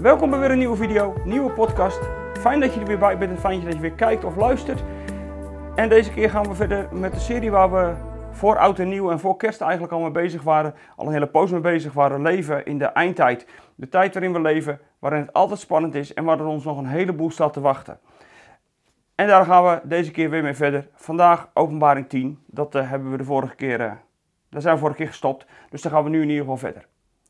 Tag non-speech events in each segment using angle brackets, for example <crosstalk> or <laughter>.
Welkom bij weer een nieuwe video, nieuwe podcast. Fijn dat je er weer bij bent en fijn dat je weer kijkt of luistert. En deze keer gaan we verder met de serie waar we voor oud en nieuw en voor kerst eigenlijk al mee bezig waren. Al een hele poos mee bezig waren. Leven in de eindtijd. De tijd waarin we leven, waarin het altijd spannend is en waar er ons nog een heleboel staat te wachten. En daar gaan we deze keer weer mee verder. Vandaag openbaring 10. Dat uh, hebben we de vorige keer, uh, daar zijn we vorige keer gestopt. Dus daar gaan we nu in ieder geval verder.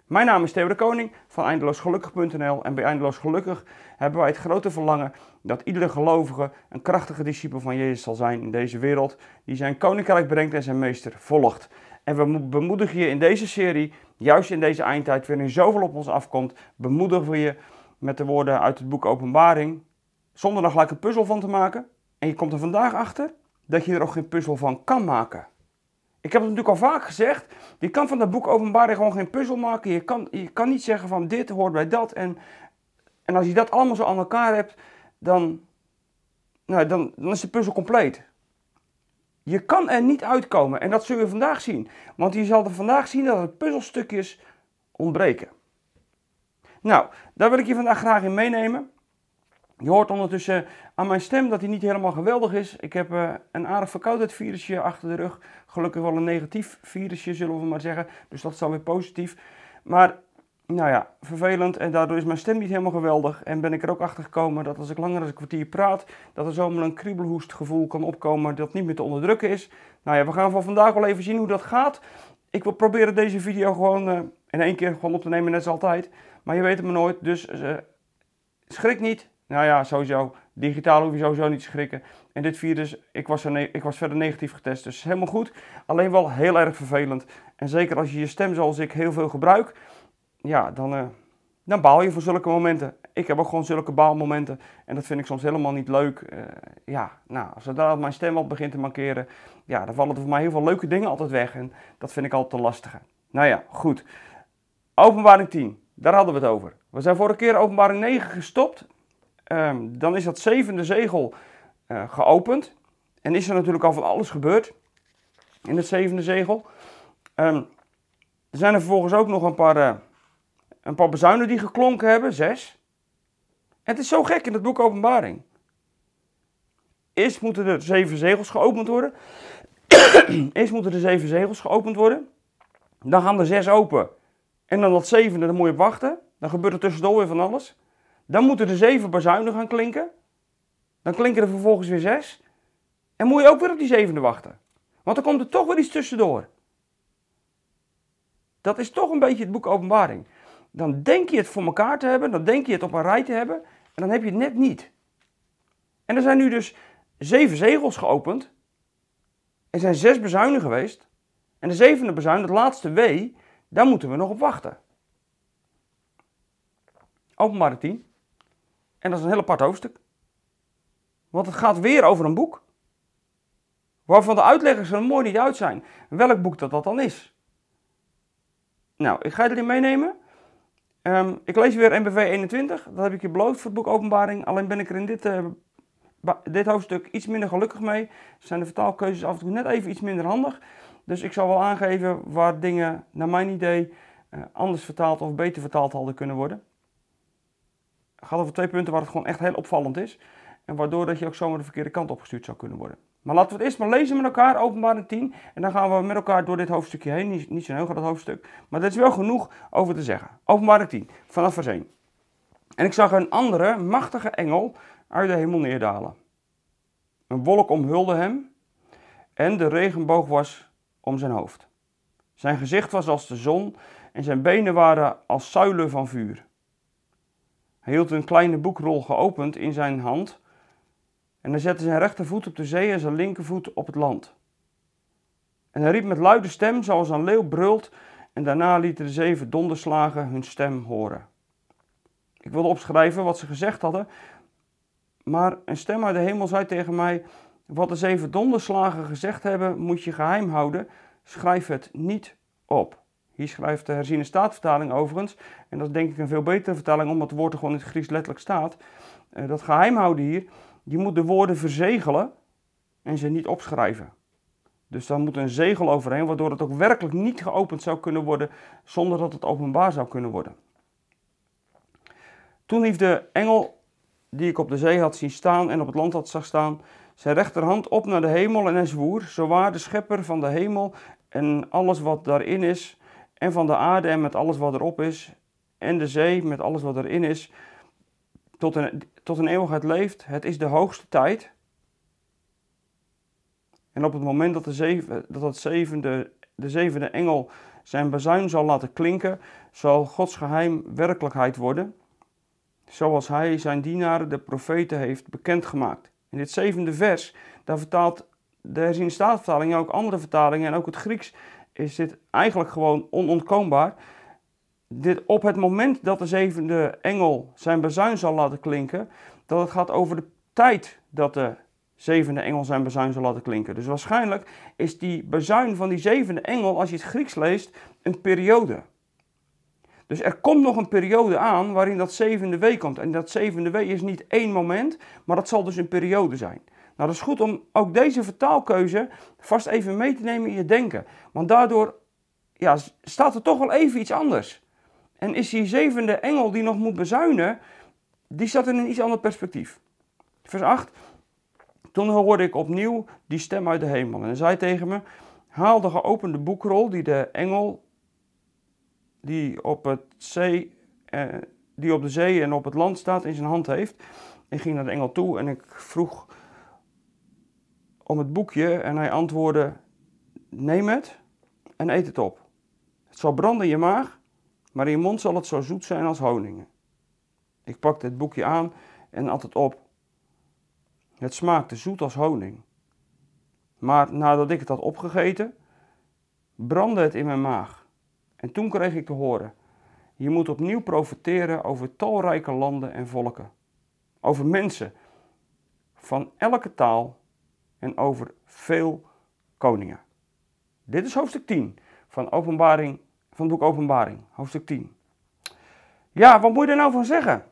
Mijn naam is Theo de Koning van eindeloosgelukkig.nl en bij Eindeloos Gelukkig hebben wij het grote verlangen dat iedere gelovige een krachtige discipel van Jezus zal zijn in deze wereld, die zijn koninkrijk brengt en zijn meester volgt. En we bemoedigen je in deze serie, juist in deze eindtijd, waarin zoveel op ons afkomt, bemoedigen we je met de woorden uit het boek Openbaring, zonder er gelijk een puzzel van te maken. En je komt er vandaag achter dat je er ook geen puzzel van kan maken. Ik heb het natuurlijk al vaak gezegd. Je kan van dat boek Openbaring gewoon geen puzzel maken. Je kan, je kan niet zeggen van dit hoort bij dat. En, en als je dat allemaal zo aan elkaar hebt, dan, nou, dan, dan is de puzzel compleet. Je kan er niet uitkomen. En dat zul je vandaag zien. Want je zal er vandaag zien dat er puzzelstukjes ontbreken. Nou, daar wil ik je vandaag graag in meenemen. Je hoort ondertussen aan mijn stem dat hij niet helemaal geweldig is. Ik heb uh, een aardig verkoudheidsvirusje achter de rug. Gelukkig wel een negatief virusje, zullen we maar zeggen. Dus dat is alweer positief. Maar, nou ja, vervelend. En daardoor is mijn stem niet helemaal geweldig. En ben ik er ook achter gekomen dat als ik langer dan een kwartier praat, dat er zomaar een kriebelhoestgevoel kan opkomen dat niet meer te onderdrukken is. Nou ja, we gaan van vandaag wel even zien hoe dat gaat. Ik wil proberen deze video gewoon uh, in één keer gewoon op te nemen, net als altijd. Maar je weet het maar nooit, dus uh, schrik niet. Nou ja, sowieso. Digitaal hoef je sowieso niet te schrikken. En dit virus, ik was, ik was verder negatief getest, dus helemaal goed. Alleen wel heel erg vervelend. En zeker als je je stem zoals ik heel veel gebruik, ja, dan, uh, dan baal je voor zulke momenten. Ik heb ook gewoon zulke baalmomenten. En dat vind ik soms helemaal niet leuk. Uh, ja, nou, zodra mijn stem al begint te markeren, ja, dan vallen er voor mij heel veel leuke dingen altijd weg. En dat vind ik altijd te lastig. Nou ja, goed. Openbaring 10, daar hadden we het over. We zijn vorige keer openbaring 9 gestopt. Um, dan is dat zevende zegel uh, geopend. En is er natuurlijk al van alles gebeurd in het zevende zegel. Um, er zijn er vervolgens ook nog een paar, uh, een paar bezuinen die geklonken hebben, zes. Het is zo gek in het boek Openbaring. Eerst moeten er zeven zegels geopend worden. <coughs> Eerst moeten de zeven zegels geopend worden. Dan gaan er zes open. En dan dat zevende, dan moet je op wachten. Dan gebeurt er tussendoor weer van alles. Dan moeten de zeven bazuinen gaan klinken. Dan klinken er vervolgens weer zes. En moet je ook weer op die zevende wachten. Want dan komt er toch weer iets tussendoor. Dat is toch een beetje het boek Openbaring. Dan denk je het voor elkaar te hebben, dan denk je het op een rij te hebben, en dan heb je het net niet. En er zijn nu dus zeven zegels geopend. Er zijn zes bezuinen geweest. En de zevende bezuin, het laatste W, daar moeten we nog op wachten. Openbaring 10. En dat is een heel apart hoofdstuk. Want het gaat weer over een boek. Waarvan de uitleggers er mooi niet uit zijn. Welk boek dat, dat dan is. Nou, ik ga je erin meenemen. Um, ik lees weer NBV 21. Dat heb ik je beloofd voor het boek Openbaring. Alleen ben ik er in dit, uh, dit hoofdstuk iets minder gelukkig mee. Zijn de vertaalkeuzes af en toe net even iets minder handig. Dus ik zal wel aangeven waar dingen, naar mijn idee, uh, anders vertaald of beter vertaald hadden kunnen worden gaat over twee punten waar het gewoon echt heel opvallend is. En waardoor dat je ook zomaar de verkeerde kant opgestuurd zou kunnen worden. Maar laten we het eerst maar lezen met elkaar, openbaring 10. En dan gaan we met elkaar door dit hoofdstukje heen. Niet, niet zo heel groot hoofdstuk. Maar er is wel genoeg over te zeggen. Openbaring 10, vanaf vers 1. En ik zag een andere, machtige engel uit de hemel neerdalen. Een wolk omhulde hem. En de regenboog was om zijn hoofd. Zijn gezicht was als de zon. En zijn benen waren als zuilen van vuur. Hij hield een kleine boekrol geopend in zijn hand en hij zette zijn rechtervoet op de zee en zijn linkervoet op het land. En hij riep met luide stem, zoals een leeuw brult, en daarna lieten de zeven donderslagen hun stem horen. Ik wilde opschrijven wat ze gezegd hadden, maar een stem uit de hemel zei tegen mij: Wat de zeven donderslagen gezegd hebben, moet je geheim houden. Schrijf het niet op. Hier schrijft de herziene staatvertaling overigens, en dat is denk ik een veel betere vertaling, omdat het woord er gewoon in het Grieks letterlijk staat. Uh, dat geheim houden hier, je moet de woorden verzegelen en ze niet opschrijven. Dus daar moet een zegel overheen, waardoor het ook werkelijk niet geopend zou kunnen worden zonder dat het openbaar zou kunnen worden. Toen hief de engel die ik op de zee had zien staan en op het land had zag staan, zijn rechterhand op naar de hemel en hij zwoer, zo waar de schepper van de hemel en alles wat daarin is, en van de aarde en met alles wat erop is, en de zee met alles wat erin is, tot een, tot een eeuwigheid leeft. Het is de hoogste tijd. En op het moment dat, de zeven, dat het zevende, de zevende engel zijn bazuin zal laten klinken, zal Gods geheim werkelijkheid worden, zoals hij zijn dienaren, de profeten, heeft bekendgemaakt. In dit zevende vers, daar vertaalt de herziene en ook andere vertalingen en ook het Grieks, is dit eigenlijk gewoon onontkoombaar. Dit, op het moment dat de zevende engel zijn bezuin zal laten klinken, dat het gaat over de tijd dat de zevende engel zijn bezuin zal laten klinken. Dus waarschijnlijk is die bezuin van die zevende engel, als je het Grieks leest, een periode. Dus er komt nog een periode aan waarin dat zevende week komt. En dat zevende week is niet één moment, maar dat zal dus een periode zijn. Nou, dat is goed om ook deze vertaalkeuze vast even mee te nemen in je denken. Want daardoor ja, staat er toch wel even iets anders. En is die zevende engel die nog moet bezuinen, die staat in een iets ander perspectief. Vers 8. Toen hoorde ik opnieuw die stem uit de hemel en hij zei tegen me, haal de geopende boekrol die de engel die op, het zee, eh, die op de zee en op het land staat in zijn hand heeft. Ik ging naar de engel toe en ik vroeg om het boekje en hij antwoordde, neem het en eet het op. Het zal branden in je maag, maar in je mond zal het zo zoet zijn als honingen. Ik pakte het boekje aan en at het op. Het smaakte zoet als honing. Maar nadat ik het had opgegeten, brandde het in mijn maag. En toen kreeg ik te horen: Je moet opnieuw profiteren over talrijke landen en volken. Over mensen van elke taal en over veel koningen. Dit is hoofdstuk 10 van, openbaring, van het boek Openbaring, hoofdstuk 10. Ja, wat moet je er nou van zeggen?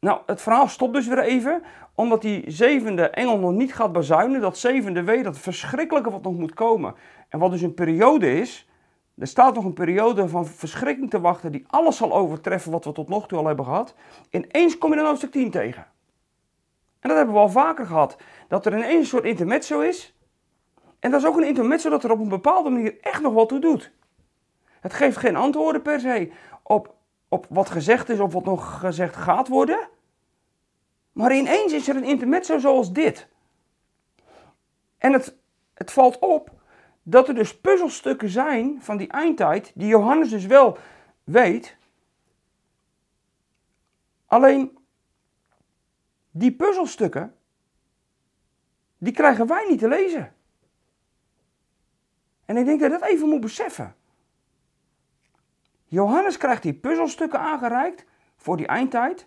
Nou, het verhaal stopt dus weer even, omdat die zevende engel nog niet gaat bezuinen. Dat zevende wee, dat verschrikkelijke wat nog moet komen. En wat dus een periode is, er staat nog een periode van verschrikking te wachten die alles zal overtreffen wat we tot nog toe al hebben gehad. Ineens kom je dan hoofdstuk 10 tegen. En dat hebben we al vaker gehad. Dat er ineens een soort intermezzo is. En dat is ook een intermezzo dat er op een bepaalde manier echt nog wat toe doet. Het geeft geen antwoorden per se op, op wat gezegd is of wat nog gezegd gaat worden. Maar ineens is er een intermezzo zoals dit. En het, het valt op dat er dus puzzelstukken zijn van die eindtijd, die Johannes dus wel weet. Alleen die puzzelstukken, die krijgen wij niet te lezen. En ik denk dat je dat even moet beseffen. Johannes krijgt die puzzelstukken aangereikt voor die eindtijd.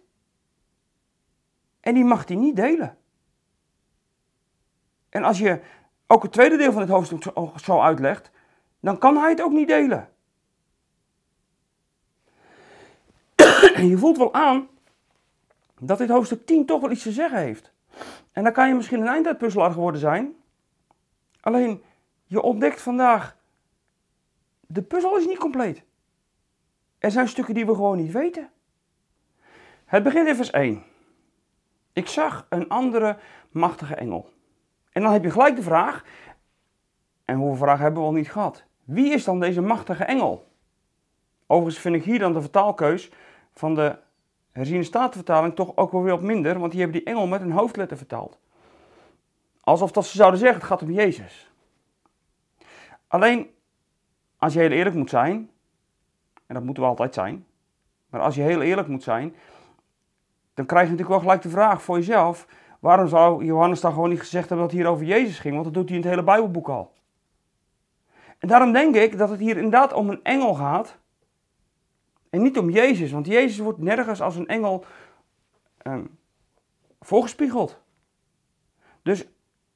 En die mag hij niet delen. En als je ook het tweede deel van het hoofdstuk zo uitlegt, dan kan hij het ook niet delen. <coughs> je voelt wel aan dat dit hoofdstuk 10 toch wel iets te zeggen heeft. En dan kan je misschien een eindtijdpuzzelaar geworden zijn. Alleen, je ontdekt vandaag, de puzzel is niet compleet. Er zijn stukken die we gewoon niet weten. Het begint in vers 1. Ik zag een andere machtige engel. En dan heb je gelijk de vraag, en hoeveel vragen hebben we al niet gehad? Wie is dan deze machtige engel? Overigens vind ik hier dan de vertaalkeus van de herziene statenvertaling toch ook wel weer wat minder, want die hebben die engel met een hoofdletter vertaald. Alsof dat ze zouden zeggen, het gaat om Jezus. Alleen, als je heel eerlijk moet zijn, en dat moeten we altijd zijn, maar als je heel eerlijk moet zijn, dan krijg je natuurlijk wel gelijk de vraag voor jezelf, waarom zou Johannes dan gewoon niet gezegd hebben dat het hier over Jezus ging, want dat doet hij in het hele Bijbelboek al. En daarom denk ik dat het hier inderdaad om een engel gaat, en niet om Jezus, want Jezus wordt nergens als een engel um, voorgespiegeld. Dus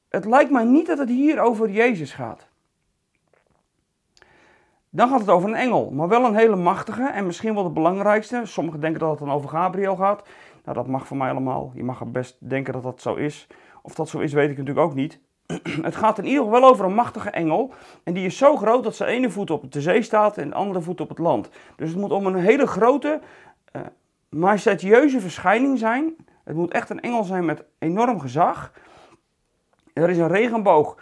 het lijkt mij niet dat het hier over Jezus gaat. Dan gaat het over een engel, maar wel een hele machtige en misschien wel de belangrijkste. Sommigen denken dat het dan over Gabriel gaat. Nou, dat mag voor mij allemaal. Je mag best denken dat dat zo is. Of dat zo is, weet ik natuurlijk ook niet. <clears throat> Het gaat in ieder geval over een machtige engel. En die is zo groot dat zijn ene voet op de zee staat en de andere voet op het land. Dus het moet om een hele grote, uh, majestueuze verschijning zijn. Het moet echt een engel zijn met enorm gezag. Er is een regenboog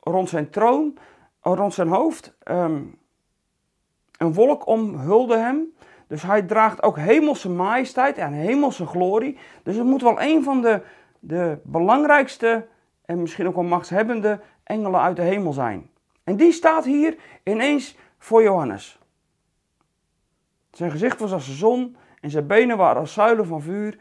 rond zijn troon, rond zijn hoofd. Ehm, een wolk omhulde hem. Dus hij draagt ook hemelse majesteit en hemelse glorie. Dus het moet wel een van de, de belangrijkste en misschien ook wel machtshebbende engelen uit de hemel zijn. En die staat hier ineens voor Johannes. Zijn gezicht was als de zon en zijn benen waren als zuilen van vuur.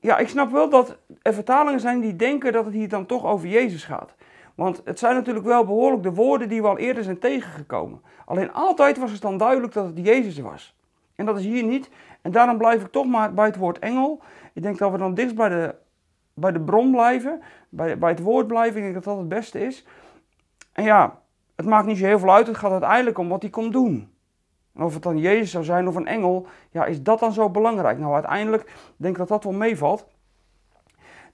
Ja, ik snap wel dat er vertalingen zijn die denken dat het hier dan toch over Jezus gaat. Want het zijn natuurlijk wel behoorlijk de woorden die we al eerder zijn tegengekomen. Alleen altijd was het dan duidelijk dat het Jezus was. En dat is hier niet. En daarom blijf ik toch maar bij het woord engel. Ik denk dat we dan dichtst bij de, bij de bron blijven. Bij, bij het woord blijven. Ik denk dat dat het beste is. En ja, het maakt niet zo heel veel uit. Het gaat uiteindelijk om wat hij komt doen. of het dan Jezus zou zijn of een engel. Ja, is dat dan zo belangrijk? Nou, uiteindelijk denk ik dat dat wel meevalt.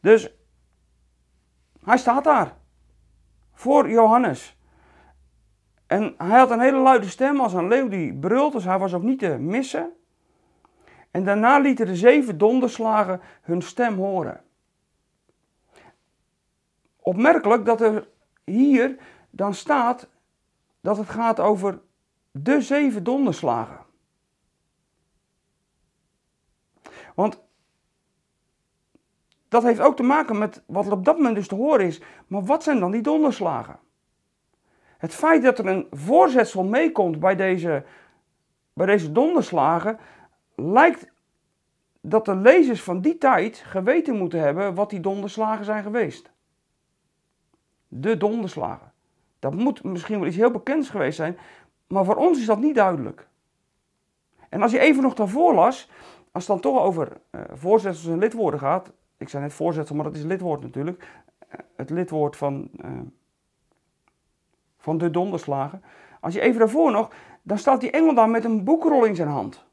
Dus hij staat daar voor Johannes. En hij had een hele luide stem als een leeuw die brult, dus hij was ook niet te missen. En daarna lieten de zeven donderslagen hun stem horen. Opmerkelijk dat er hier dan staat dat het gaat over de zeven donderslagen. Want dat heeft ook te maken met wat er op dat moment dus te horen is. Maar wat zijn dan die donderslagen? Het feit dat er een voorzetsel meekomt bij deze, bij deze donderslagen, lijkt dat de lezers van die tijd geweten moeten hebben wat die donderslagen zijn geweest. De donderslagen. Dat moet misschien wel iets heel bekends geweest zijn, maar voor ons is dat niet duidelijk. En als je even nog daarvoor las, als het dan toch over uh, voorzetsels en lidwoorden gaat, ik zei net voorzetsel, maar dat is lidwoord natuurlijk. Eh, het lidwoord van, uh, van de donderslagen. Als je even daarvoor nog, dan staat die engel daar met een boekrol in zijn hand.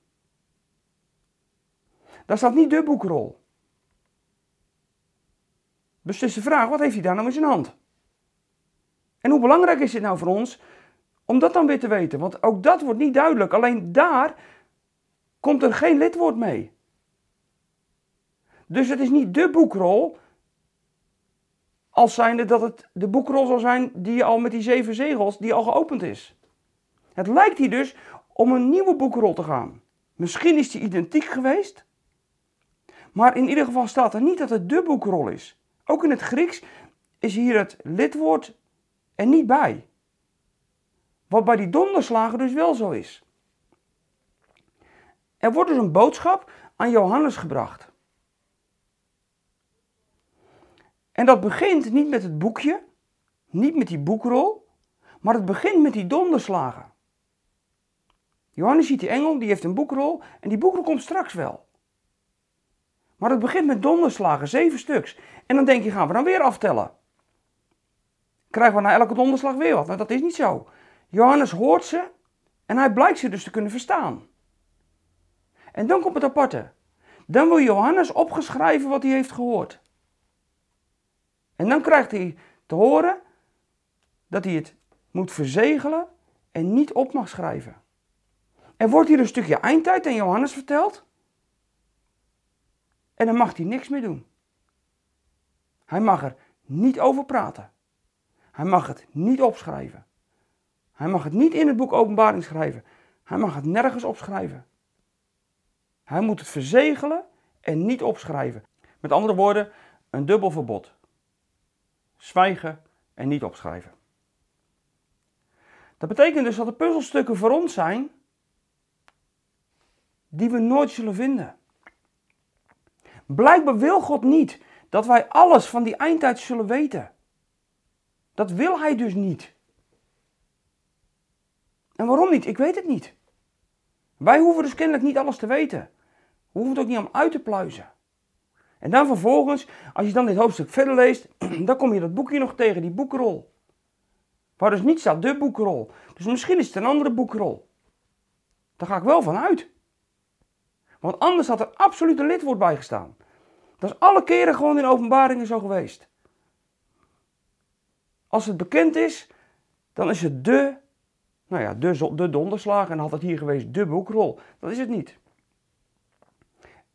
Daar staat niet de boekrol. Dus het is de vraag, wat heeft hij daar nou in zijn hand? En hoe belangrijk is dit nou voor ons om dat dan weer te weten? Want ook dat wordt niet duidelijk. Alleen daar komt er geen lidwoord mee. Dus het is niet de boekrol, als zijnde dat het de boekrol zal zijn die al met die zeven zegels, die al geopend is. Het lijkt hier dus om een nieuwe boekrol te gaan. Misschien is die identiek geweest, maar in ieder geval staat er niet dat het de boekrol is. Ook in het Grieks is hier het lidwoord er niet bij. Wat bij die donderslagen dus wel zo is. Er wordt dus een boodschap aan Johannes gebracht. En dat begint niet met het boekje, niet met die boekrol, maar het begint met die donderslagen. Johannes ziet die engel, die heeft een boekrol en die boekrol komt straks wel. Maar het begint met donderslagen, zeven stuks. En dan denk je, gaan we dan weer aftellen? Krijgen we na elke donderslag weer wat? Nou, dat is niet zo. Johannes hoort ze en hij blijkt ze dus te kunnen verstaan. En dan komt het aparte. Dan wil Johannes opgeschrijven wat hij heeft gehoord. En dan krijgt hij te horen dat hij het moet verzegelen en niet op mag schrijven. Er wordt hier een stukje eindtijd aan Johannes verteld. En dan mag hij niks meer doen. Hij mag er niet over praten. Hij mag het niet opschrijven. Hij mag het niet in het boek Openbaring schrijven. Hij mag het nergens opschrijven. Hij moet het verzegelen en niet opschrijven. Met andere woorden, een dubbel verbod zwijgen en niet opschrijven. Dat betekent dus dat er puzzelstukken voor ons zijn die we nooit zullen vinden. Blijkbaar wil God niet dat wij alles van die eindtijd zullen weten. Dat wil Hij dus niet. En waarom niet? Ik weet het niet. Wij hoeven dus kennelijk niet alles te weten. We hoeven het ook niet om uit te pluizen. En dan vervolgens, als je dan dit hoofdstuk verder leest, <clears throat> dan kom je dat boekje nog tegen, die boekrol. Waar dus niet staat de boekrol. Dus misschien is het een andere boekrol. Daar ga ik wel van uit. Want anders had er absoluut een lidwoord bij gestaan. Dat is alle keren gewoon in openbaringen zo geweest. Als het bekend is, dan is het de, nou ja, de, de donderslag en had het hier geweest de boekrol. Dat is het niet.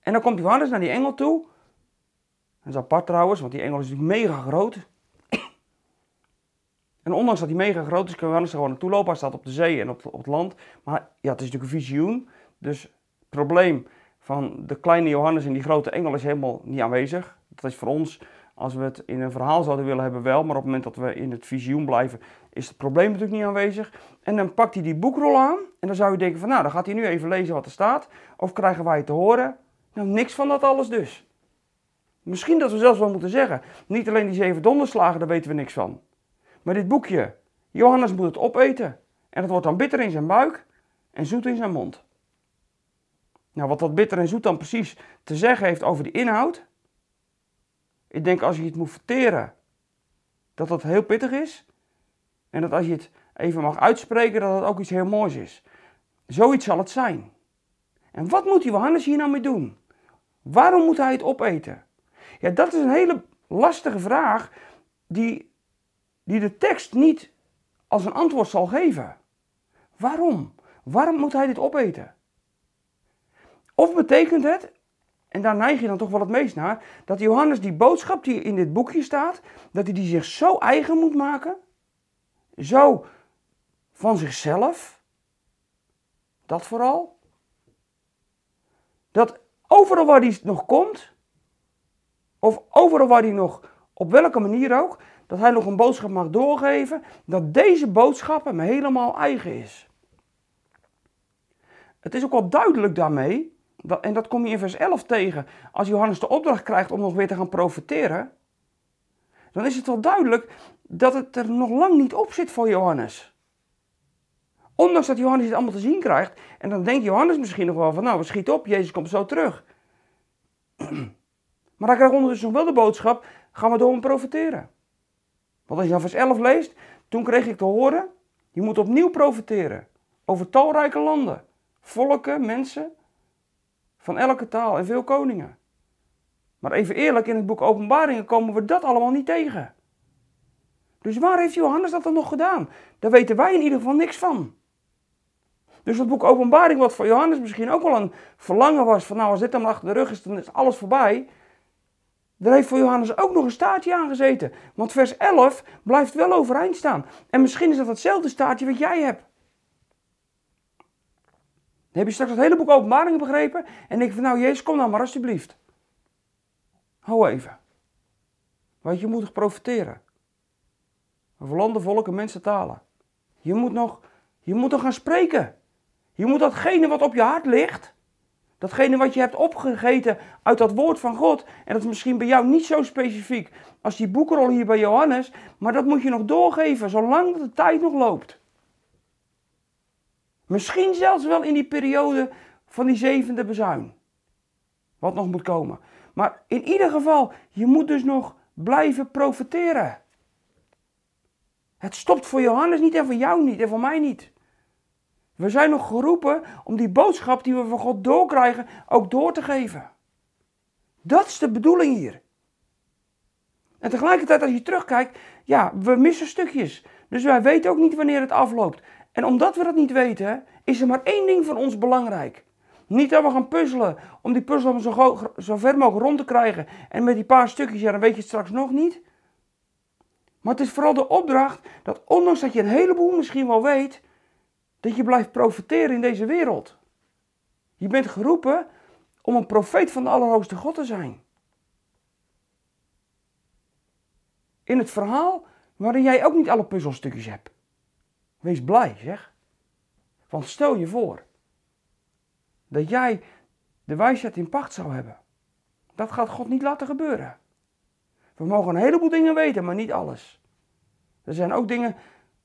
En dan komt Johannes naar die engel toe. Dat is apart trouwens, want die engel is natuurlijk mega groot. En ondanks dat hij mega groot is, kan Johannes er gewoon naartoe lopen. Hij staat op de zee en op, op het land. Maar ja, het is natuurlijk een visioen. Dus het probleem van de kleine Johannes en die grote engel is helemaal niet aanwezig. Dat is voor ons, als we het in een verhaal zouden willen hebben, wel. Maar op het moment dat we in het visioen blijven, is het probleem natuurlijk niet aanwezig. En dan pakt hij die boekrol aan. En dan zou je denken van, nou, dan gaat hij nu even lezen wat er staat. Of krijgen wij het te horen? Nou, niks van dat alles dus. Misschien dat we zelfs wel moeten zeggen, niet alleen die zeven donderslagen, daar weten we niks van. Maar dit boekje, Johannes moet het opeten. En het wordt dan bitter in zijn buik en zoet in zijn mond. Nou, wat dat bitter en zoet dan precies te zeggen heeft over die inhoud. Ik denk als je het moet verteren, dat dat heel pittig is. En dat als je het even mag uitspreken, dat het ook iets heel moois is. Zoiets zal het zijn. En wat moet Johannes hier nou mee doen? Waarom moet hij het opeten? Ja, dat is een hele lastige vraag die, die de tekst niet als een antwoord zal geven. Waarom? Waarom moet hij dit opeten? Of betekent het, en daar neig je dan toch wel het meest naar, dat Johannes die boodschap die in dit boekje staat, dat hij die zich zo eigen moet maken, zo van zichzelf, dat vooral, dat overal waar hij nog komt, of overal waar hij nog, op welke manier ook, dat hij nog een boodschap mag doorgeven, dat deze boodschap hem helemaal eigen is. Het is ook wel duidelijk daarmee, en dat kom je in vers 11 tegen, als Johannes de opdracht krijgt om nog weer te gaan profiteren, dan is het wel duidelijk dat het er nog lang niet op zit voor Johannes. Ondanks dat Johannes het allemaal te zien krijgt, en dan denkt Johannes misschien nog wel van, nou, we schieten op, Jezus komt zo terug. <clears throat> Maar hij krijgt ondertussen nog wel de boodschap, gaan we door hem profiteren. Want als je dan vers 11 leest, toen kreeg ik te horen, je moet opnieuw profiteren over talrijke landen, volken, mensen, van elke taal en veel koningen. Maar even eerlijk, in het boek Openbaringen komen we dat allemaal niet tegen. Dus waar heeft Johannes dat dan nog gedaan? Daar weten wij in ieder geval niks van. Dus het boek Openbaring, wat voor Johannes misschien ook wel een verlangen was, van nou als dit dan achter de rug is, dan is alles voorbij. Daar heeft voor Johannes ook nog een staartje aan gezeten. Want vers 11 blijft wel overeind staan. En misschien is dat hetzelfde staartje wat jij hebt. Dan heb je straks het hele boek Openbaringen begrepen. En denk van nou Jezus, kom nou maar alsjeblieft. Hou even. Want je moet nog profiteren. Over landen, volken, mensen, talen. Je moet nog, je moet nog gaan spreken. Je moet datgene wat op je hart ligt, datgene wat je hebt opgegeten uit dat woord van God, en dat is misschien bij jou niet zo specifiek als die boekrol hier bij Johannes, maar dat moet je nog doorgeven zolang de tijd nog loopt. Misschien zelfs wel in die periode van die zevende bezuin. Wat nog moet komen. Maar in ieder geval, je moet dus nog blijven profiteren. Het stopt voor Johannes niet en voor jou niet en voor mij niet. We zijn nog geroepen om die boodschap die we van God doorkrijgen ook door te geven. Dat is de bedoeling hier. En tegelijkertijd als je terugkijkt, ja, we missen stukjes. Dus wij weten ook niet wanneer het afloopt. En omdat we dat niet weten, is er maar één ding voor ons belangrijk. Niet dat we gaan puzzelen om die puzzel zo, zo ver mogelijk rond te krijgen. En met die paar stukjes, ja, dan weet je het straks nog niet. Maar het is vooral de opdracht dat ondanks dat je een heleboel misschien wel weet, dat je blijft profiteren in deze wereld. Je bent geroepen om een profeet van de Allerhoogste God te zijn. In het verhaal waarin jij ook niet alle puzzelstukjes hebt. Wees blij, zeg. Want stel je voor dat jij de wijsheid in pacht zou hebben. Dat gaat God niet laten gebeuren. We mogen een heleboel dingen weten, maar niet alles. Er zijn ook dingen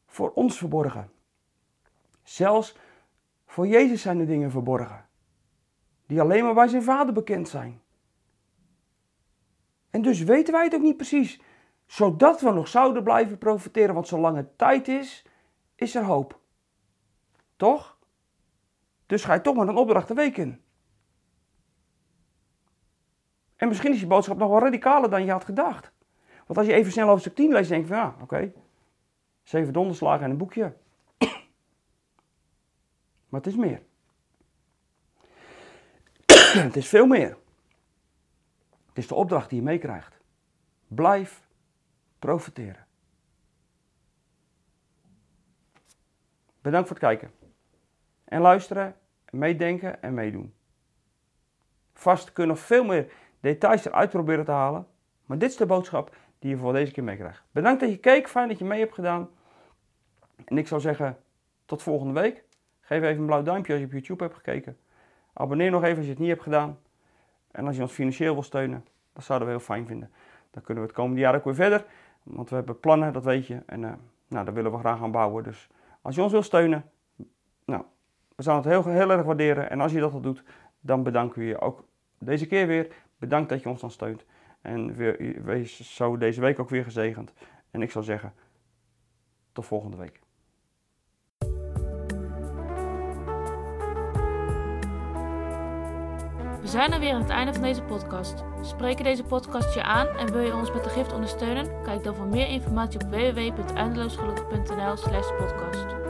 voor ons verborgen. Zelfs voor Jezus zijn er dingen verborgen, die alleen maar bij zijn Vader bekend zijn. En dus weten wij het ook niet precies, zodat we nog zouden blijven profiteren, want zolang het tijd is, is er hoop. Toch? Dus ga je toch met een opdracht de week in. En misschien is je boodschap nog wel radicaler dan je had gedacht. Want als je even snel hoofdstuk 10 leest, denk je van ja, oké. Zeven donderslagen en een boekje. <clears throat> Maar het is meer. <clears throat> het is veel meer. Het is de opdracht die je meekrijgt. Blijf profiteren. Bedankt voor het kijken. En luisteren, meedenken en meedoen. Vast kun je nog veel meer details eruit proberen te halen. Maar dit is de boodschap die je voor deze keer meekrijgt. Bedankt dat je keek. Fijn dat je mee hebt gedaan. En ik zou zeggen, tot volgende week. Geef even een blauw duimpje als je op YouTube hebt gekeken. Abonneer nog even als je het niet hebt gedaan. En als je ons financieel wil steunen, dat zouden we heel fijn vinden. Dan kunnen we het komende jaar ook weer verder. Want we hebben plannen, dat weet je. En uh, nou, daar willen we graag aan bouwen. Dus als je ons wil steunen, nou, we zouden het heel, heel erg waarderen. En als je dat al doet, dan bedanken we je ook deze keer weer. Bedankt dat je ons dan steunt. En wees zo deze week ook weer gezegend. En ik zou zeggen, tot volgende week. Zijn er weer aan het einde van deze podcast. Spreken deze podcast je aan en wil je ons met de gift ondersteunen? Kijk dan voor meer informatie op www.eindeloosgelukkig.nl slash podcast.